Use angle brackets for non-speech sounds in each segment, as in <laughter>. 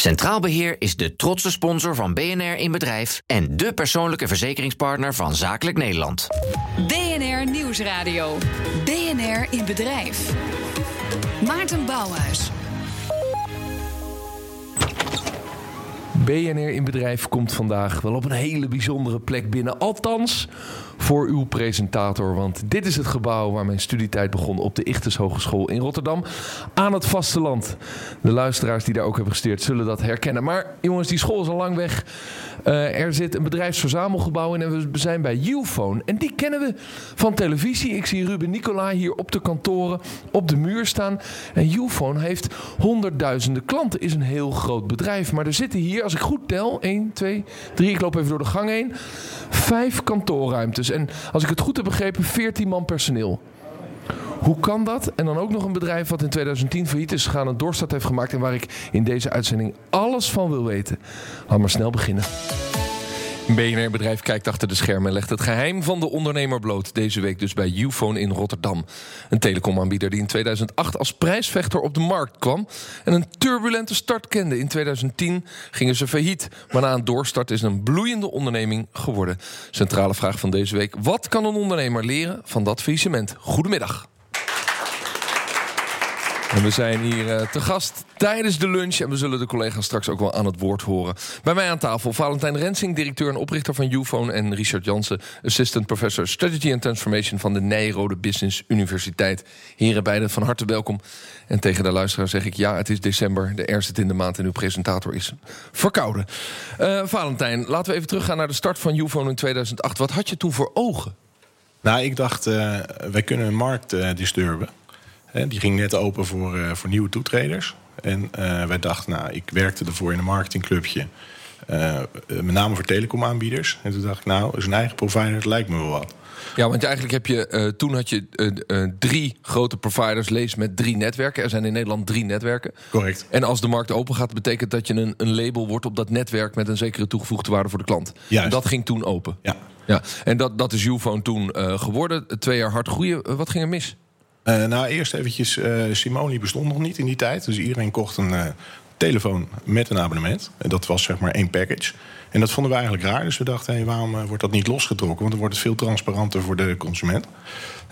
Centraal Beheer is de trotse sponsor van BNR in Bedrijf en de persoonlijke verzekeringspartner van Zakelijk Nederland. BNR Nieuwsradio. BNR in Bedrijf. Maarten Bouwhuis. BNR in Bedrijf komt vandaag wel op een hele bijzondere plek binnen. Althans, voor uw presentator. Want dit is het gebouw waar mijn studietijd begon op de Ichtes Hogeschool in Rotterdam. Aan het vasteland. De luisteraars die daar ook hebben gestudeerd zullen dat herkennen. Maar jongens, die school is al lang weg. Uh, er zit een bedrijfsverzamelgebouw in en we zijn bij Uphone. En die kennen we van televisie. Ik zie Ruben Nicola hier op de kantoren op de muur staan. En Uphone heeft honderdduizenden klanten. Is een heel groot bedrijf. Maar er zitten hier, als ik goed tel, 1, 2, 3, ik loop even door de gang heen. Vijf kantoorruimtes. En als ik het goed heb begrepen, 14 man personeel. Hoe kan dat? En dan ook nog een bedrijf wat in 2010 failliet is gegaan, een doorstart heeft gemaakt en waar ik in deze uitzending alles van wil weten. Laat maar snel beginnen. Een BNR-bedrijf kijkt achter de schermen en legt het geheim van de ondernemer bloot. Deze week dus bij Ufone in Rotterdam. Een telecomaanbieder die in 2008 als prijsvechter op de markt kwam... en een turbulente start kende. In 2010 gingen ze failliet. Maar na een doorstart is een bloeiende onderneming geworden. Centrale vraag van deze week. Wat kan een ondernemer leren van dat faillissement? Goedemiddag. En we zijn hier uh, te gast tijdens de lunch. En we zullen de collega's straks ook wel aan het woord horen. Bij mij aan tafel Valentijn Rensing, directeur en oprichter van Ufone. En Richard Jansen, assistant professor Strategy and Transformation van de Nijrode Business Universiteit. Heren beiden van harte welkom. En tegen de luisteraar zeg ik ja, het is december. De eerste in de maand en uw presentator is verkouden. Uh, Valentijn, laten we even teruggaan naar de start van Ufone in 2008. Wat had je toen voor ogen? Nou, ik dacht, uh, wij kunnen een markt disturben. Die ging net open voor, uh, voor nieuwe toetreders. En uh, wij dachten, nou, ik werkte ervoor in een marketingclubje. Uh, met name voor telecomaanbieders. En toen dacht ik, nou, is een eigen provider, dat lijkt me wel wat. Ja, want eigenlijk heb je, toen had je drie grote providers, lees met drie netwerken. Er zijn in Nederland drie netwerken. Correct. En als de markt open gaat, betekent dat je een, een label wordt op dat netwerk met een zekere toegevoegde waarde voor de klant. Juist. En dat ging toen open. Ja. ja. En dat, dat is Ufone toen geworden. Twee jaar hard groeien. Wat ging er mis? Uh, nou, eerst eventjes, uh, Simone bestond nog niet in die tijd. Dus iedereen kocht een uh, telefoon met een abonnement. En dat was zeg maar één package. En dat vonden we eigenlijk raar. Dus we dachten, hey, waarom wordt dat niet losgetrokken? Want dan wordt het veel transparanter voor de consument.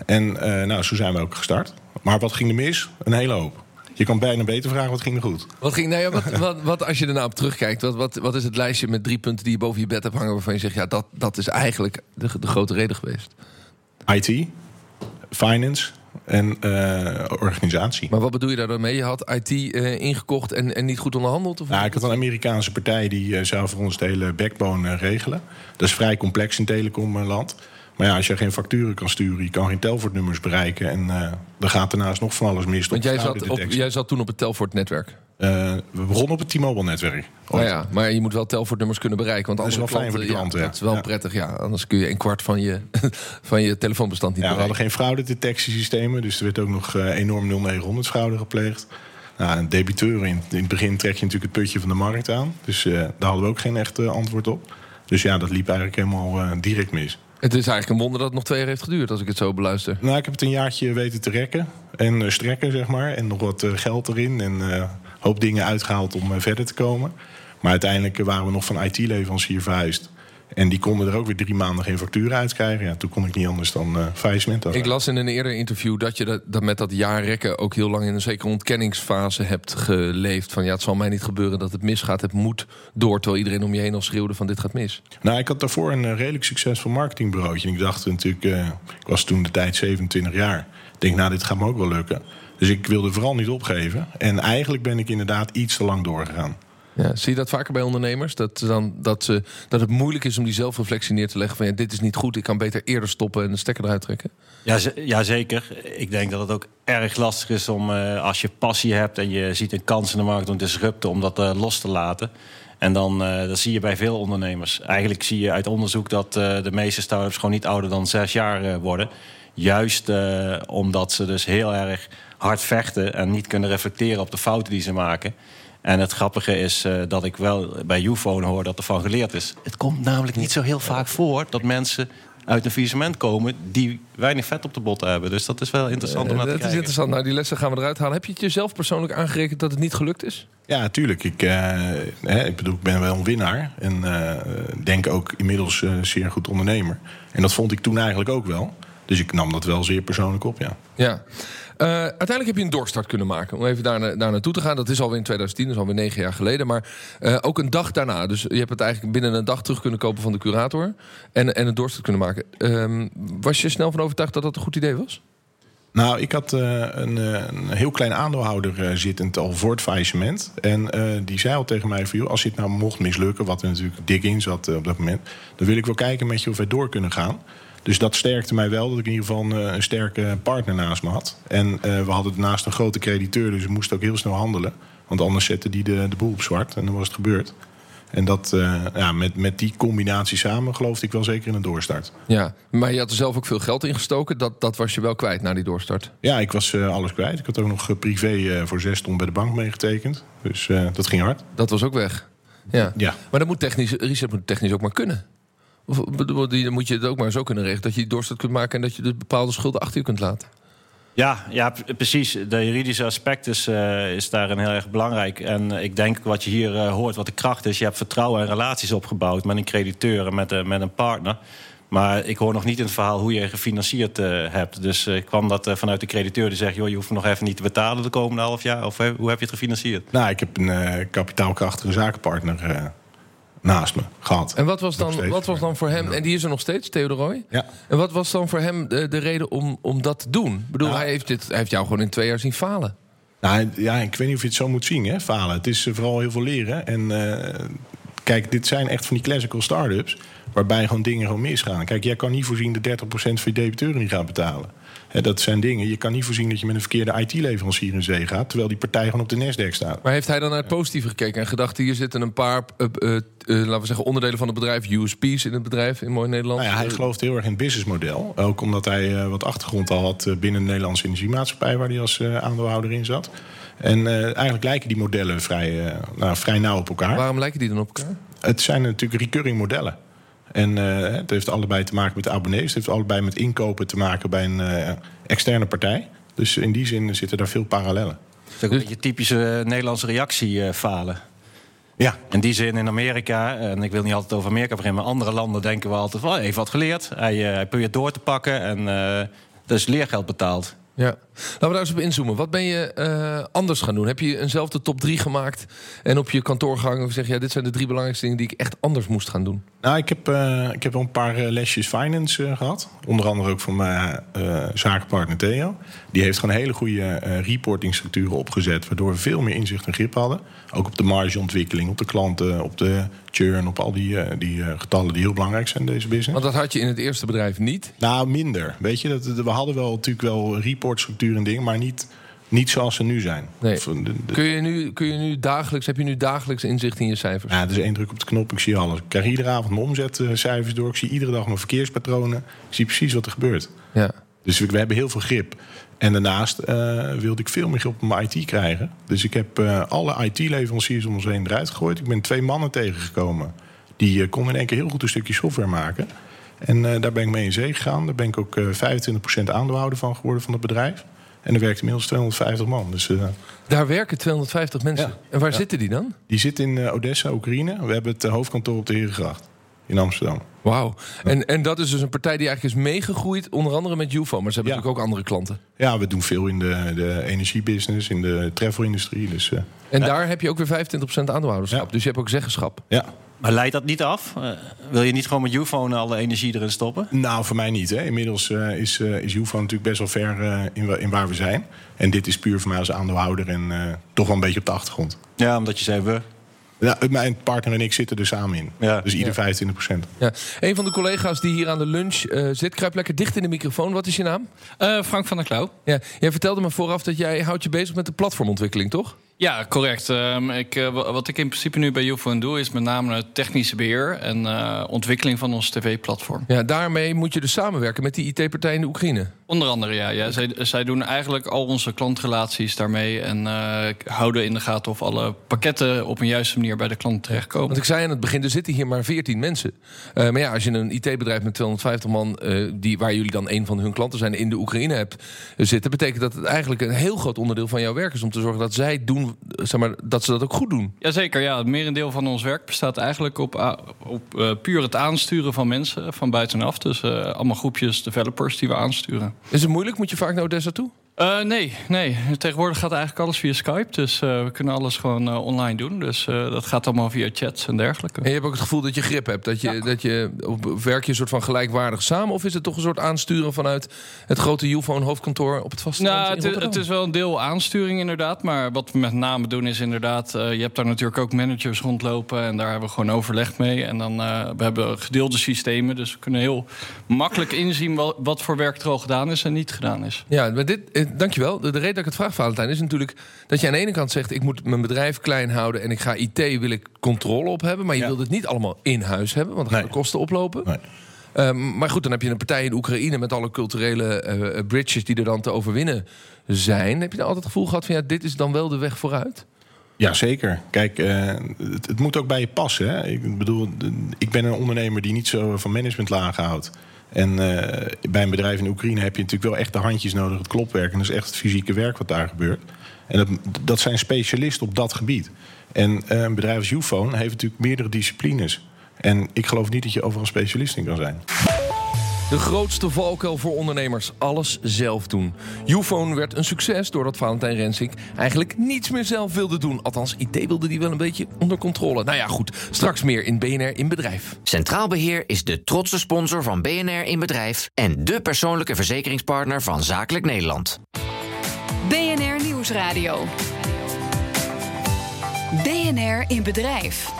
En nou, zo zijn we ook gestart. Maar wat ging er mis? Een hele hoop. Je kan bijna beter vragen, wat ging er goed? Wat ging, nou ja, wat, wat, wat, als je ernaar op terugkijkt, wat, wat, wat is het lijstje met drie punten die je boven je bed hebt hangen... waarvan je zegt, ja, dat, dat is eigenlijk de, de grote reden geweest? IT, finance, en uh, organisatie. Maar wat bedoel je daar dan mee? Je had IT uh, ingekocht en, en niet goed onderhandeld? Of ja, ik had een Amerikaanse partij die uh, zou voor ons de hele backbone regelen. Dat is vrij complex in telecomland. Maar ja, als je geen facturen kan sturen, je kan geen Telfort-nummers bereiken... en dan gaat daarnaast nog van alles mis. Want jij zat, op, jij zat toen op het Telfort-netwerk? Uh, we begonnen op het T-Mobile-netwerk. Oh ja, maar je moet wel telvoortnummers kunnen bereiken. Want dat is wel fijn voor de klanten. Ja, dat is wel prettig, ja. Anders kun je een kwart van je, <laughs> van je telefoonbestand niet ja, bereiken. We hadden geen fraudedetectiesystemen, dus er werd ook nog uh, enorm 0900 fraude gepleegd. Nou, een debiteur in, in het begin trek je natuurlijk het putje van de markt aan. Dus uh, daar hadden we ook geen echt antwoord op. Dus ja, dat liep eigenlijk helemaal direct mis. Het is eigenlijk een wonder dat het nog twee jaar heeft geduurd, als ik het zo beluister. Nou, ik heb het een jaartje weten te rekken en strekken, zeg maar. En nog wat geld erin en hoop dingen uitgehaald om verder te komen. Maar uiteindelijk waren we nog van IT-leverancier verhuisd. En die konden er ook weer drie maanden geen facturen uitkrijgen. Ja, toen kon ik niet anders dan uh, faillissement Ik las in een eerder interview dat je dat, dat met dat jaarrekken... ook heel lang in een zekere ontkenningsfase hebt geleefd. Van ja, het zal mij niet gebeuren dat het misgaat. Het moet door, terwijl iedereen om je heen al schreeuwde van dit gaat mis. Nou, ik had daarvoor een uh, redelijk succesvol marketingbureautje. En ik dacht natuurlijk, uh, ik was toen de tijd 27 jaar. Ik denk, nou, dit gaat me ook wel lukken. Dus ik wilde vooral niet opgeven. En eigenlijk ben ik inderdaad iets te lang doorgegaan. Ja, zie je dat vaker bij ondernemers? Dat, dan, dat, ze, dat het moeilijk is om die zelfreflectie neer te leggen van ja, dit is niet goed, ik kan beter eerder stoppen en de stekker eruit trekken? Ja, ja zeker. Ik denk dat het ook erg lastig is om uh, als je passie hebt en je ziet een kans in de markt om disrupten, om dat uh, los te laten. En dan uh, dat zie je bij veel ondernemers. Eigenlijk zie je uit onderzoek dat de meeste start-ups gewoon niet ouder dan zes jaar worden. Juist omdat ze dus heel erg hard vechten en niet kunnen reflecteren op de fouten die ze maken. En het grappige is uh, dat ik wel bij Ufone hoor dat er van geleerd is. Het komt namelijk niet zo heel vaak voor dat mensen uit een faillissement komen die weinig vet op de botten hebben. Dus dat is wel interessant om naar te dat is kijken. interessant. Nou, die lessen gaan we eruit halen. Heb je het jezelf persoonlijk aangerekend dat het niet gelukt is? Ja, tuurlijk. Ik, eh, hè, ik bedoel, ik ben wel een winnaar. En eh, denk ook inmiddels eh, zeer goed ondernemer. En dat vond ik toen eigenlijk ook wel. Dus ik nam dat wel zeer persoonlijk op, ja. Ja. Eh, uiteindelijk heb je een doorstart kunnen maken. Om even daar, daar naartoe te gaan. Dat is alweer in 2010, dat is alweer negen jaar geleden. Maar eh, ook een dag daarna. Dus je hebt het eigenlijk binnen een dag terug kunnen kopen van de curator. En, en een doorstart kunnen maken. Ehm, was je snel van overtuigd dat dat een goed idee was? Nou, ik had eh, een, een heel klein aandeelhouder eh, zittend al voor het faillissement. En die zei al tegen mij van... Als dit nou mocht mislukken, wat er natuurlijk dik in zat op dat moment... dan wil ik wel kijken met je of wij door kunnen gaan. Dus dat sterkte mij wel, dat ik in ieder geval een, eh, een sterke partner naast me had. En eh, we hadden naast een grote crediteur, dus we moesten ook heel snel handelen. Want anders zette die de, de boel op zwart en dan was het gebeurd. En dat, eh, ja, met, met die combinatie samen geloofde ik wel zeker in een doorstart. Ja, maar je had er zelf ook veel geld in gestoken. Dat, dat was je wel kwijt na die doorstart. Ja, ik was alles kwijt. Ik had ook nog privé voor zes ton bij de bank meegetekend. Dus dat ging hard. Dat was ook weg. Ja. Ja. Maar dat moet technisch, moet technisch ook maar kunnen. Of dan moet je het ook maar zo kunnen regelen dat je die doorstart kunt maken en dat je de bepaalde schulden achter je kunt laten. Ja, ja, precies. De juridische aspect is, eh, is daarin heel erg belangrijk. En eh, ik denk wat je hier eh, hoort, wat de kracht is... je hebt vertrouwen en relaties opgebouwd met een crediteur en met, met een partner. Maar ik hoor nog niet in het verhaal hoe je gefinancierd hebt. Dus eh, kwam dat vanuit de crediteur die zegt... joh, je hoeft nog even niet te betalen de komende half jaar? Of hoe heb je het gefinancierd? Nou, ik heb een eh, kapitaalkrachtige zakenpartner eh, naast me gehad. En wat was, dan, wat was dan voor hem, en die is er nog steeds, Theodor Roy? Ja. En wat was dan voor hem de, de reden om, om dat te doen? Ik bedoel, Nou. hij, heeft dit, hij heeft jou gewoon in twee jaar zien falen. Nou, ja, ik weet niet of je het zo moet zien, hè, falen. Het is eh, vooral heel veel leren. En eh, kijk, dit zijn echt van die classical start-ups... waarbij gewoon dingen gewoon misgaan. Kijk, jij kan niet voorzien dat 30% van je debiteuren niet gaat betalen. Dat zijn dingen. Je kan niet voorzien dat je met een verkeerde IT-leverancier in zee gaat... terwijl die partij gewoon op de Nasdaq staat. Maar heeft hij dan naar het positieve gekeken en gedacht... hier zitten een paar, eh, eh, eh, laten we zeggen, onderdelen van het bedrijf... USP's in het bedrijf, in mooi Nederland. Nou ja, hij gelooft heel erg in het businessmodel. Ook omdat hij wat achtergrond al had binnen de Nederlandse energiemaatschappij... waar hij als aandeelhouder in zat. En eigenlijk lijken die modellen vrij, nou, vrij nauw op elkaar. Waarom lijken die dan op elkaar? Het zijn natuurlijk recurring modellen. En eh, het heeft allebei te maken met abonnees. Het heeft allebei met inkopen te maken bij een eh, externe partij. Dus in die zin zitten daar veel parallellen. Dat is ook een beetje typische eh, Nederlandse reactie falen. Ja, In die zin in Amerika, en ik wil niet altijd over Amerika beginnen... maar andere landen denken we altijd van, oh, hij heeft wat geleerd. Hij, hij probeert door te pakken en eh dus leergeld betaald. Ja. Laten we daar eens op inzoomen. Wat ben je eh, anders gaan doen? Heb je eenzelfde top 3 gemaakt en op je kantoor gehangen... of zeg je, ja, dit zijn de drie belangrijkste dingen die ik echt anders moest gaan doen? Nou, ik heb, eh, ik heb wel een paar eh, lesjes finance eh, gehad. Onder andere ook van mijn zakenpartner Theo. Die heeft gewoon hele goede reportingstructuren opgezet... waardoor we veel meer inzicht en grip hadden. Ook op de margeontwikkeling, op de klanten, op de churn... op al die, eh, die eh, getallen die heel belangrijk zijn in deze business. Want dat had je in het eerste bedrijf niet. Nou, minder. Weet je, dat, we hadden wel natuurlijk wel reportstructuur en dingen... maar niet, niet zoals ze nu zijn. Nee. Of, de- de- Kun je nu, kun je nu dagelijks, heb je nu dagelijks inzicht in je cijfers? Ja, het is één druk op de knop, ik zie alles. Ik krijg iedere avond mijn omzetcijfers door. Ik zie iedere dag mijn verkeerspatronen. Ik zie precies wat er gebeurt. Ja. Dus we, we hebben heel veel grip. En daarnaast eh, wilde ik veel meer op mijn IT krijgen. Dus ik heb eh, alle IT-leveranciers om ons heen eruit gegooid. Ik ben twee mannen tegengekomen. Die konden in één keer heel goed een stukje software maken. En daar ben ik mee in zee gegaan. Daar ben ik ook eh 25% aandeelhouder van geworden van het bedrijf. En er werkt inmiddels 250 man. Dus Daar werken 250 mensen. Ja. En waar Ja. zitten die dan? die zit in Odessa, Oekraïne. We hebben het hoofdkantoor op de Herengracht in Amsterdam. Wauw. En, en dat is dus een partij die eigenlijk is meegegroeid, onder andere met UFO. Maar ze hebben Ja. natuurlijk ook andere klanten. Ja, we doen veel in de, de energiebusiness, in de travel-industrie. Dus eh, En daar heb je ook weer 25% aandeelhouderschap. Ja. Dus je hebt ook zeggenschap. ja. Maar leidt dat niet af? Eh, wil je niet gewoon met Ufone alle energie erin stoppen? Nou, voor mij niet. Hè. Inmiddels eh, is, uh, is UFO natuurlijk best wel ver eh, in, in waar we zijn. En dit is puur voor mij als aandeelhouder en eh, toch wel een beetje op de achtergrond. Ja, omdat je zei we. Ja, mijn partner en ik zitten er samen in. Ja. Dus ieder 25% Ja. Een van de collega's die hier aan de lunch eh, zit, kruipt lekker dicht in de microfoon. Wat is je naam? Eh, Frank van der Klauw. Ja, jij vertelde me vooraf dat jij houdt je bezig met de platformontwikkeling, toch? Ja, correct. Ehm, ik, eh, wa- wat ik in principe nu bij UFO doe... is met name het technische beheer en eh, ontwikkeling van ons tv-platform. Ja, daarmee moet je dus samenwerken met die IT-partij in de Oekraïne. Onder andere, ja. ja zij, zij doen eigenlijk al onze klantrelaties daarmee... en uh, houden in de gaten of alle pakketten op een juiste manier bij de klant terechtkomen. Want ik zei aan het begin, er zitten hier maar 14 mensen. Uh, maar ja, als je een IT-bedrijf met 250 man... Uh, die, waar jullie dan een van hun klanten zijn, in de Oekraïne hebt zitten... betekent dat het eigenlijk een heel groot onderdeel van jouw werk is... om te zorgen dat zij doen, zeg maar, dat ze dat ook goed doen. Jazeker, ja. Het merendeel van ons werk bestaat eigenlijk op, op puur het aansturen van mensen van buitenaf. Dus allemaal groepjes developers die we aansturen. Is het moeilijk? Moet je vaak naar Odessa toe? Uh, nee, nee. Tegenwoordig gaat eigenlijk alles via Skype. Dus uh, we kunnen alles gewoon uh, online doen. Dus dat gaat allemaal via chats en dergelijke. En je hebt ook het gevoel dat je grip hebt. Dat je, ja. dat je werk je een soort van gelijkwaardig samen? Of is het toch een soort aansturen vanuit het grote Uphone hoofdkantoor op het vasteland? Nou, het, het, is wel een deel aansturing inderdaad. Maar wat we met name doen is inderdaad... je hebt daar natuurlijk ook managers rondlopen. En daar hebben we gewoon overleg mee. En dan we hebben gedeelde systemen. Dus we kunnen heel makkelijk inzien wat, wat voor werk er al gedaan is en niet gedaan is. Ja, maar dit dankjewel. De, de reden dat ik het vraag, Valentijn, is natuurlijk dat je aan de ene kant zegt: ik moet mijn bedrijf klein houden en ik ga IT wil ik controle op hebben, maar je ja. wilt het niet allemaal in huis hebben, want dan gaan de kosten oplopen. Nee. Um, maar goed, dan heb je een partij in Oekraïne met alle culturele uh, bridges die er dan te overwinnen zijn. Heb je dan altijd het gevoel gehad van ja, dit is dan wel de weg vooruit? Ja, zeker. Kijk, uh, het, het, moet ook bij je passen. Hè? Ik bedoel, ik ben een ondernemer die niet zo van managementlagen houdt. En uh, bij een bedrijf in Oekraïne heb je natuurlijk wel echt de handjes nodig, het klopwerk. En dat is echt het fysieke werk wat daar gebeurt. En dat, zijn specialisten op dat gebied. En uh, een bedrijf als Ufone heeft natuurlijk meerdere disciplines. En ik geloof niet dat je overal specialist in kan zijn. De grootste valkuil voor ondernemers: alles zelf doen. Ufone werd een succes doordat Valentijn Rensink eigenlijk niets meer zelf wilde doen. Althans, IT wilde die wel een beetje onder controle. Nou ja, goed. Straks meer in BNR in Bedrijf. Centraal Beheer is de trotse sponsor van BNR in Bedrijf en de persoonlijke verzekeringspartner van Zakelijk Nederland. BNR Nieuwsradio. BNR in Bedrijf.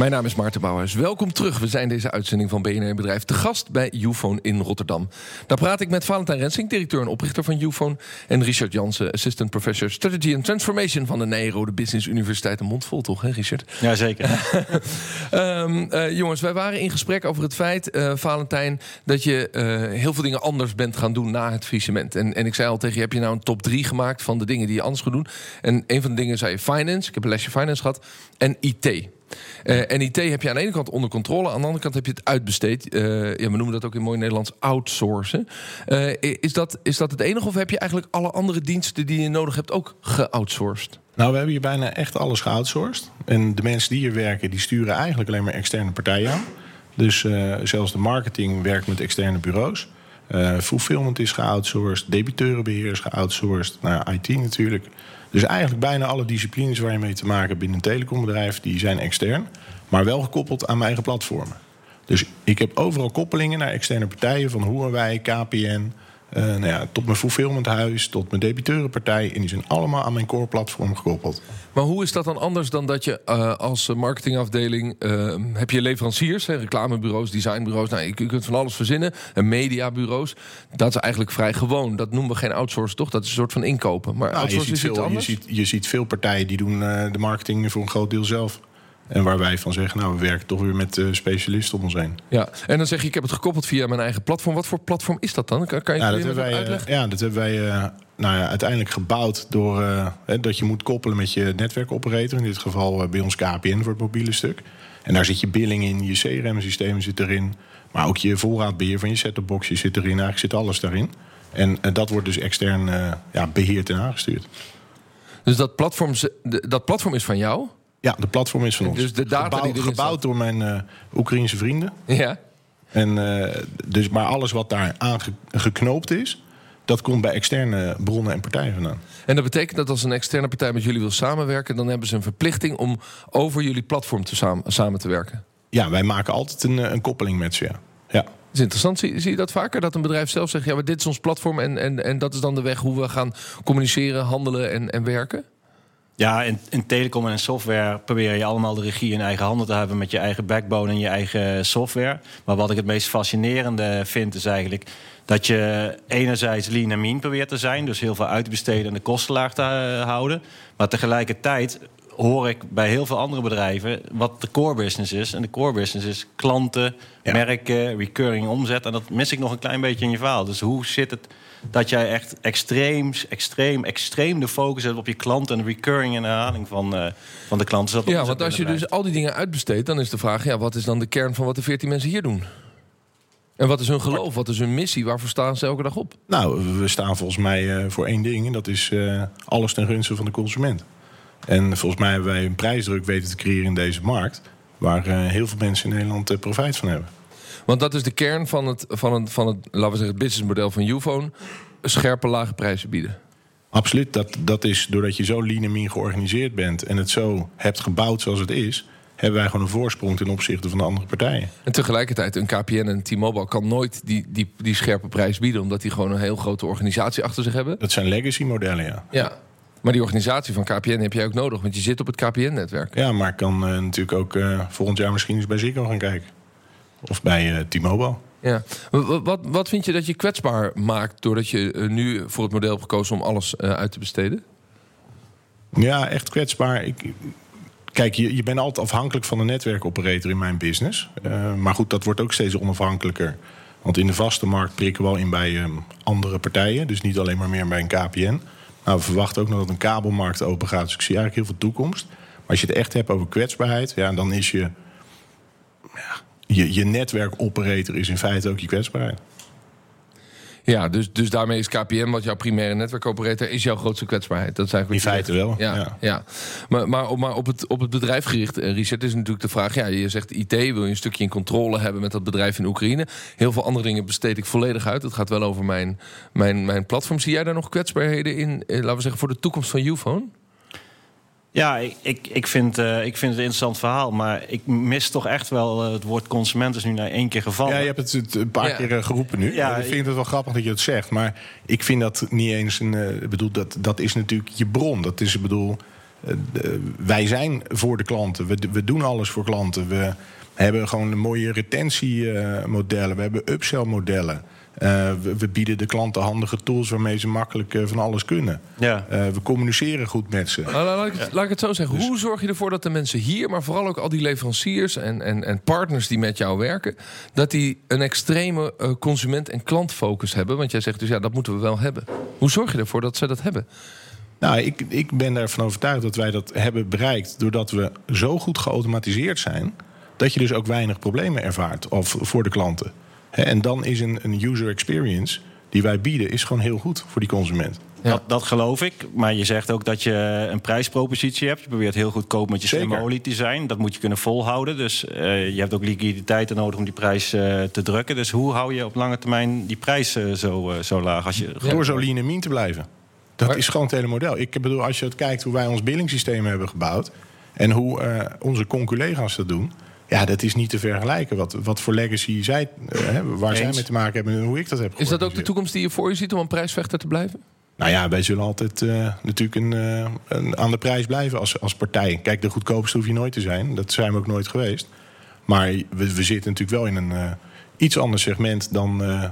Mijn naam is Maarten Bouwers. Welkom terug. We zijn deze uitzending van BNR Bedrijf te gast bij Ufone in Rotterdam. Daar praat ik met Valentijn Rensing, directeur en oprichter van Ufone... en Richard Jansen, assistant professor Strategy and Transformation... van de Nijrode Business Universiteit. Een mond vol toch, hè Richard? Jazeker. um, <laughs> uh, jongens, wij waren in gesprek over het feit, uh, Valentijn... dat je uh, heel veel dingen anders bent gaan doen na het faillissement. En, en ik zei al tegen je, heb je nou een top 3 gemaakt... van de dingen die je anders gaat doen? En een van de dingen zei je finance. Ik heb een lesje finance gehad. En IT. Uh, en IT heb je aan de ene kant onder controle, aan de andere kant heb je het uitbesteed. Uh, ja, we noemen dat ook in mooi Nederlands outsourcen. Uh, is, dat, is dat het enige of heb je eigenlijk alle andere diensten die je nodig hebt ook geoutsourced? Nou, we hebben hier bijna echt alles geoutsourced. En de mensen die hier werken, die sturen eigenlijk alleen maar externe partijen aan. Dus zelfs de marketing werkt met externe bureaus. fulfillment is geoutsourced, debiteurenbeheer is geoutsourced. Nou, IT natuurlijk. Dus eigenlijk bijna alle disciplines waar je mee te maken hebt binnen een telecombedrijf, die zijn extern, maar wel gekoppeld aan mijn eigen platformen. Dus ik heb overal koppelingen naar externe partijen, van Huawei, KPN, uh, nou ja, tot mijn fulfillmenthuis, tot mijn debiteurenpartij. En die zijn allemaal aan mijn core platform gekoppeld. Maar hoe is dat dan anders dan dat je uh, als marketingafdeling... Uh, heb je leveranciers, hè, reclamebureaus, designbureaus... Nou, je kunt van alles verzinnen, en mediabureaus. Dat is eigenlijk vrij gewoon. Dat noemen we geen outsource, toch? Dat is een soort van inkopen. Maar nou, je, ziet veel, anders? je, ziet, je ziet veel partijen die doen de marketing voor een groot deel zelf. En waar wij van zeggen, nou, we werken toch weer met uh, specialisten om ons heen. Ja, en dan zeg je, ik heb het gekoppeld via mijn eigen platform. Wat voor platform is dat dan? Kan, kan je ja, dat hebben wij, uitleggen? ja, dat hebben wij uh, nou ja, uiteindelijk gebouwd door hè, dat je moet koppelen met je netwerkoperator. In dit geval bij ons KPN voor het mobiele stuk. En daar zit je billing in, je CRM-systeem zit erin. Maar ook je voorraadbeheer van je set-topboxje zit erin. Eigenlijk zit alles daarin. En dat wordt dus extern ja, beheerd en aangestuurd. Dus dat platform, dat platform is van jou? Ja, de platform is van ons. Dus de data gebouwd, die gebouwd door mijn uh, Oekraïense vrienden. Ja. En, uh, dus, maar alles wat daar aangeknoopt is, dat komt bij externe bronnen en partijen vandaan. En dat betekent dat als een externe partij met jullie wil samenwerken, dan hebben ze een verplichting om over jullie platform te samen, samen te werken. Ja, wij maken altijd een, een koppeling met ze. Ja. ja. Dat is interessant. Zie, zie, je dat vaker? Dat een bedrijf zelf zegt: ja, maar dit is ons platform en, en, en dat is dan de weg hoe we gaan communiceren, handelen en, en werken? Ja, in, in telecom en software probeer je allemaal de regie in eigen handen te hebben met je eigen backbone en je eigen software. Maar wat ik het meest fascinerende vind, is eigenlijk dat je enerzijds lean en mean probeert te zijn, dus heel veel uitbesteden en de kosten laag te houden. Maar tegelijkertijd hoor ik bij heel veel andere bedrijven wat de core business is. En de core business is klanten, Ja. merken, recurring omzet. En dat mis ik nog een klein beetje in je verhaal. Dus hoe zit het dat jij echt extreem, extreem, extreem de focus hebt op je klant en de recurring en herhaling van, eh, van de de Ja, want als je dus al die dingen uitbesteedt, dan is de vraag: ja, wat is dan de kern van wat de 14 mensen hier doen? En wat is hun geloof? Wat is hun missie? Waarvoor staan ze elke dag op? Nou, we staan volgens mij eh, voor één ding. En dat is eh, alles ten gunste van de consument. En volgens mij hebben wij een prijsdruk weten te creëren in deze markt. Waar eh, heel veel mensen in Nederland profijt van hebben. Want dat is de kern van het, van het, van het laten we zeggen, het businessmodel van Ufone. Scherpe, lage prijzen bieden. Absoluut. Dat, dat is doordat je zo lean en mean georganiseerd bent. en het zo hebt gebouwd zoals het is. hebben wij gewoon een voorsprong ten opzichte van de andere partijen. En tegelijkertijd, een KPN en een T-Mobile kan nooit die, die, die scherpe prijs bieden, omdat die gewoon een heel grote organisatie achter zich hebben. Dat zijn legacy modellen, ja. Ja. Maar die organisatie van KPN heb jij ook nodig, want je zit op het KPN-netwerk. Ja, maar ik kan eh, natuurlijk ook eh, volgend jaar misschien eens bij Ziggo gaan kijken. Of bij eh, T-Mobile. Ja. Wat, wat, vind je dat je kwetsbaar maakt doordat je eh, nu voor het model hebt gekozen om alles eh, uit te besteden? Ja, echt kwetsbaar. Ik, kijk, je, je bent altijd afhankelijk van een netwerkoperator in mijn business. Maar goed, dat wordt ook steeds onafhankelijker. Want in de vaste markt prikken we al in bij ehm, andere partijen. Dus niet alleen maar meer bij een KPN. Nou, we verwachten ook nog dat een kabelmarkt open gaat. Dus ik zie eigenlijk heel veel toekomst. Maar als je het echt hebt over kwetsbaarheid, ja, dan is je, ja, je, je netwerkoperator is in feite ook je kwetsbaarheid. Ja, dus, dus daarmee is KPN, wat jouw primaire netwerkoperator, is jouw grootste kwetsbaarheid. Dat is eigenlijk In feite wel, Ja, ja. ja. Maar, maar, op, maar op, het, op het bedrijf gericht, eh, Richard, is natuurlijk de vraag... Ja, je zegt IT, wil je een stukje in controle hebben met dat bedrijf in Oekraïne. Heel veel andere dingen besteed ik volledig uit. Het gaat wel over mijn, mijn, mijn platform. Zie jij daar nog kwetsbaarheden in, eh, laten we zeggen, voor de toekomst van Ufone? Ja, ik, ik, ik, vind, eh, ik vind het een interessant verhaal. Maar ik mis toch echt wel eh, het woord consument is nu naar één keer gevallen. Ja, je hebt het een paar Ja. keer eh, geroepen nu. Ja, ik vind het wel grappig dat je het zegt. Maar ik vind dat niet eens een. eh, bedoel, dat, dat is natuurlijk je bron. Dat is, ik bedoel, de- wij zijn voor de klanten. We, we doen alles voor klanten. We hebben gewoon mooie retentiemodellen. we hebben upsell modellen. Eh, we, we bieden de klanten handige tools waarmee ze makkelijk eh, van alles kunnen. Ja. Eh, we communiceren goed met ze. Nou, laat, ik het, laat ik het zo zeggen. Hoe zorg je ervoor dat de mensen hier, maar vooral ook al die leveranciers en, en, en partners die met jou werken, dat die een extreme consument- en klantfocus hebben? Want jij zegt dus ja, dat moeten we wel hebben. Hoe zorg je ervoor dat ze dat hebben? Nou, ik, ik ben ervan overtuigd dat wij dat hebben bereikt doordat we zo goed geautomatiseerd zijn. dat je dus ook weinig problemen ervaart of voor de klanten. Hè, en dan is een, een user experience die wij bieden, is gewoon heel goed voor die consument. Ja. Dat, dat geloof ik. Maar je zegt ook dat je een prijspropositie hebt. Je probeert heel goedkoop met je slimme olie te zijn. Dat moet je kunnen volhouden. Dus eh, je hebt ook liquiditeit nodig om die prijs eh, te drukken. Dus hoe hou je op lange termijn die prijs eh, zo, zo laag? Als je Door zo lean en mean te blijven. Dat Maar- is gewoon het hele model. Ik bedoel, als je het kijkt hoe wij ons billingssysteem hebben gebouwd. en hoe eh, onze conculega's dat doen. Ja, dat is niet te vergelijken. Wat, wat voor legacy zij, eh, hè, waar zij mee te maken hebben en hoe ik dat heb Is dat ook de toekomst die je voor je ziet om een prijsvechter te blijven? Nou ja, wij zullen altijd eh, natuurlijk een, eh, een, aan de prijs blijven als, als partij. Kijk, de goedkoopste hoef je nooit te zijn. Dat zijn we ook nooit geweest. Maar we, we zitten natuurlijk wel in een iets ander segment dan eh,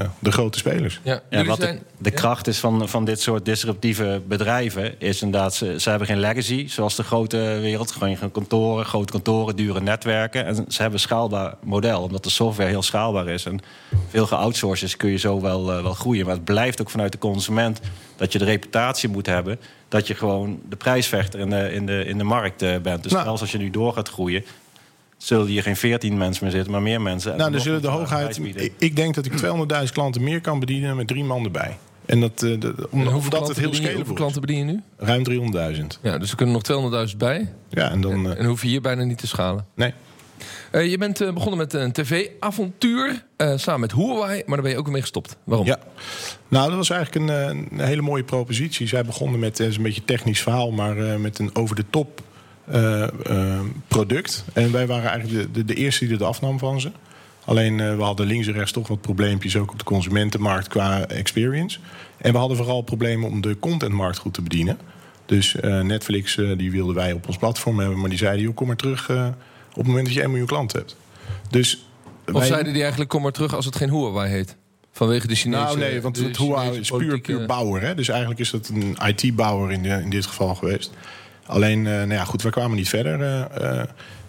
eh, de grote spelers. Ja, Ja, wat de, zijn- de ja. kracht is van, van dit soort disruptieve bedrijven... is inderdaad, ze, ze hebben geen legacy, zoals de grote wereld. Gewoon geen kantoren, grote kantoren, dure netwerken. En ze hebben een schaalbaar model, omdat de software heel schaalbaar is. En veel geoutsourced kun je zo wel, eh, wel groeien. Maar het blijft ook vanuit de consument dat je de reputatie moet hebben... dat je gewoon de prijsvechter in de, in de, in de markt bent. Dus Nou. zelfs als je nu door gaat groeien... zullen hier geen 14 mensen meer zitten, maar meer mensen. En Nou, dan zullen de bieden. Ik, denk dat ik 200.000 klanten meer kan bedienen met drie man erbij. En dat, eh, de- En om, hoeveel omdat het klanten heel bedien je- hoeveel klanten bedien je nu? Ruim 300.000. Ja, dus er kunnen nog 200.000 bij. Ja, en dan. eh, En hoef je hier bijna niet te schalen. nee. Eh, je bent eh, begonnen met een tv-avontuur eh, samen met Huawei, maar daar ben je ook weer mee gestopt. Waarom? Ja, nou, dat was eigenlijk een, eh, een hele mooie propositie. Zij begonnen met, het is een beetje een technisch verhaal, maar eh, met een over-de-top product. En wij waren eigenlijk de, de, de eerste die het afnam van ze. Alleen eh, we hadden links en rechts toch wat probleempjes ook op de consumentenmarkt qua experience. En we hadden vooral problemen om de contentmarkt goed te bedienen. Dus eh, Netflix eh, die wilden wij op ons platform hebben, maar die zeiden: joh, kom maar terug eh, op het moment dat je 1 miljoen klanten hebt. Dus Of wij- zeiden die eigenlijk, kom maar terug als het geen Huawei heet? Vanwege de Chinese... nou nee, want het Huawei is puur, puur bouwer. Hè? Dus eigenlijk is dat een IT-bouwer in, in dit geval geweest. Alleen, uh, nou ja, goed, we kwamen niet verder uh,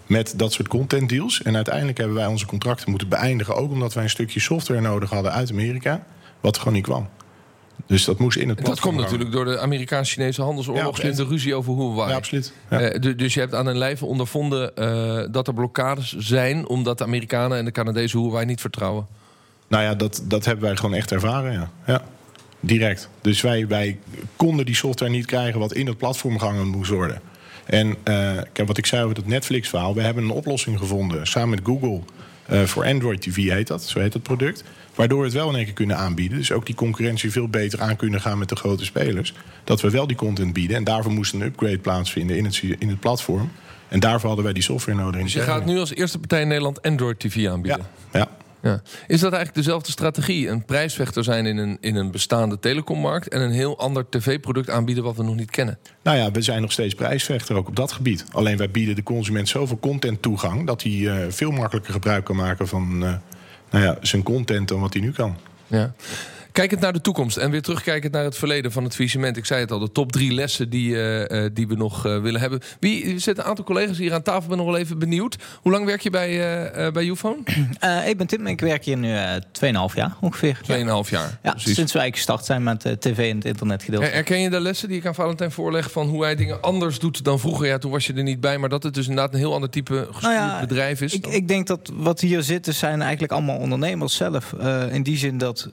met dat soort content deals. En uiteindelijk hebben wij onze contracten moeten beëindigen. Ook omdat wij een stukje software nodig hadden uit Amerika. Wat er gewoon niet kwam. Dus dat moest in het Dat komt natuurlijk door de Amerikaans-Chinese handelsoorlog en de ruzie over Huawei. Ja, absoluut. Ja. Uh, dus je hebt aan een lijve ondervonden uh, dat er blokkades zijn... omdat de Amerikanen en de Canadezen Huawei niet vertrouwen. Nou ja, dat, dat hebben wij gewoon echt ervaren, ja. ja. Direct. Dus wij, wij konden die software niet krijgen wat in het platform gehangen moest worden. En uh, kijk, wat ik zei over dat Netflix-verhaal... we hebben een oplossing gevonden samen met Google... voor Android TV heet dat, zo heet het product... Waardoor we het wel in één keer kunnen aanbieden. Dus ook die concurrentie veel beter aan kunnen gaan met de grote spelers. Dat we wel die content bieden. En daarvoor moest een upgrade plaatsvinden in het, in het platform. En daarvoor hadden wij die software nodig. Dus je gaat nu als eerste partij in Nederland Android TV aanbieden? Ja. ja. Ja. Is dat eigenlijk dezelfde strategie? Een prijsvechter zijn in een, in een bestaande telecommarkt... en een heel ander tv-product aanbieden wat we nog niet kennen? Nou ja, we zijn nog steeds prijsvechter, ook op dat gebied. Alleen wij bieden de consument zoveel content toegang... dat hij uh, veel makkelijker gebruik kan maken van... Uh, nou ja, zijn content dan wat hij nu kan. Ja. Kijkend naar de toekomst en weer terugkijkend naar het verleden van het visement. Ik zei het al, de top drie lessen die, uh, die we nog uh, willen hebben. Wie er zitten een aantal collega's hier aan tafel, ben nog wel even benieuwd. Hoe lang werk je bij, uh, bij Ufone? <clears throat> ik ben Tim, ik werk hier nu 2,5 jaar ongeveer. 2,5 jaar. Ja, precies. sinds wij gestart zijn met tv en het internetgedeelte. Herken je de lessen die ik aan Valentijn voorleg van hoe hij dingen anders doet dan vroeger? Ja, toen was je er niet bij, maar dat het dus inderdaad een heel ander type gestuurd nou ja, bedrijf is. Ik, ik, denk dat wat hier zitten zijn eigenlijk allemaal ondernemers zelf. in die zin dat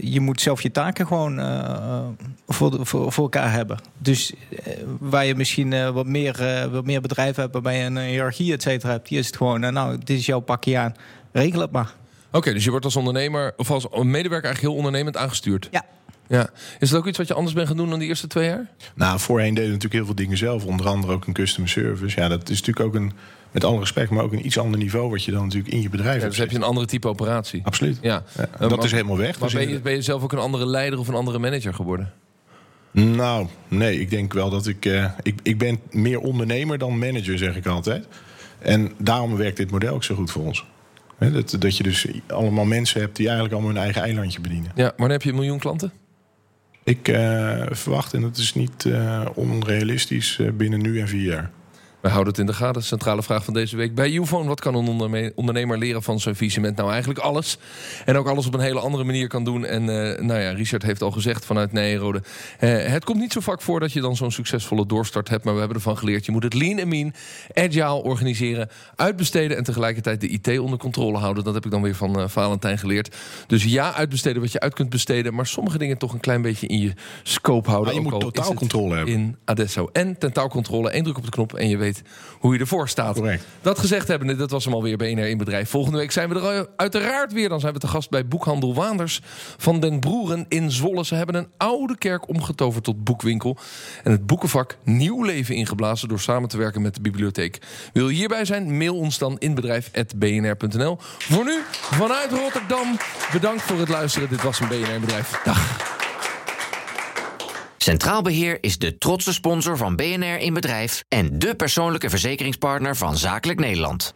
je moet zelf je taken gewoon uh, voor, voor, voor elkaar hebben. Dus uh, waar je misschien uh, wat, meer, wat meer bedrijven hebt, waarbij je een hiërarchie et cetera hebt, hier is het gewoon, nou, dit is jouw pakje aan, regel het maar. Oké, okay, dus je wordt als ondernemer of als medewerker eigenlijk heel ondernemend aangestuurd? Ja. Ja. Is dat ook iets wat je anders bent gaan doen dan die eerste twee jaar? Nou, voorheen deden we natuurlijk heel veel dingen zelf. Onder andere ook een customer service. Ja, dat is natuurlijk ook een met alle respect, maar ook een iets ander niveau wat je dan natuurlijk in je bedrijf ja, hebt. Dus heb je een andere type operatie. Absoluut. Ja. ja dat is helemaal weg. Maar dus ben, je, ben je zelf ook een andere leider of een andere manager geworden? Nou, nee, ik denk wel dat ik, uh, ik... Ik ben meer ondernemer dan manager, zeg ik altijd. En daarom werkt dit model ook zo goed voor ons. He, dat, dat je dus allemaal mensen hebt die eigenlijk allemaal hun eigen eilandje bedienen. Ja, maar heb je een miljoen klanten? Ik uh, verwacht, en dat is niet uh, onrealistisch, binnen nu en vier jaar. We houden het in de gaten. Centrale vraag van deze week bij Ufone. Wat kan een ondernemer leren van zijn visement? Nou, eigenlijk alles. En ook alles op een hele andere manier kan doen. En uh, nou ja, Richard heeft al gezegd vanuit Nijrode. Uh, het komt niet zo vaak voor dat je dan zo'n succesvolle doorstart hebt. Maar we hebben ervan geleerd. Je moet het lean en mean, agile organiseren, uitbesteden... en tegelijkertijd de IT onder controle houden. Dat heb ik dan weer van uh, Valentijn geleerd. Dus ja, uitbesteden wat je uit kunt besteden. Maar sommige dingen toch een klein beetje in je scope houden. Maar je moet totaalcontrole hebben. In Adesso. En totaalcontrole. Eén druk op de knop en je weet hoe je ervoor staat. Correct. Dat gezegd hebben, dat was hem alweer BNR in bedrijf. Volgende week zijn we er uiteraard weer. Dan zijn we te gast bij Boekhandel Waanders van Den Broeren in Zwolle. Ze hebben een oude kerk omgetoverd tot boekwinkel. En het boekenvak nieuw leven ingeblazen door samen te werken met de bibliotheek. Wil je hierbij zijn? Mail ons dan in bedrijf.bnr.nl. Voor nu, vanuit Rotterdam, bedankt voor het luisteren. Dit was een BNR Bedrijf. Dag. Centraal Beheer is de trotse sponsor van BNR in Bedrijf en de persoonlijke verzekeringspartner van Zakelijk Nederland.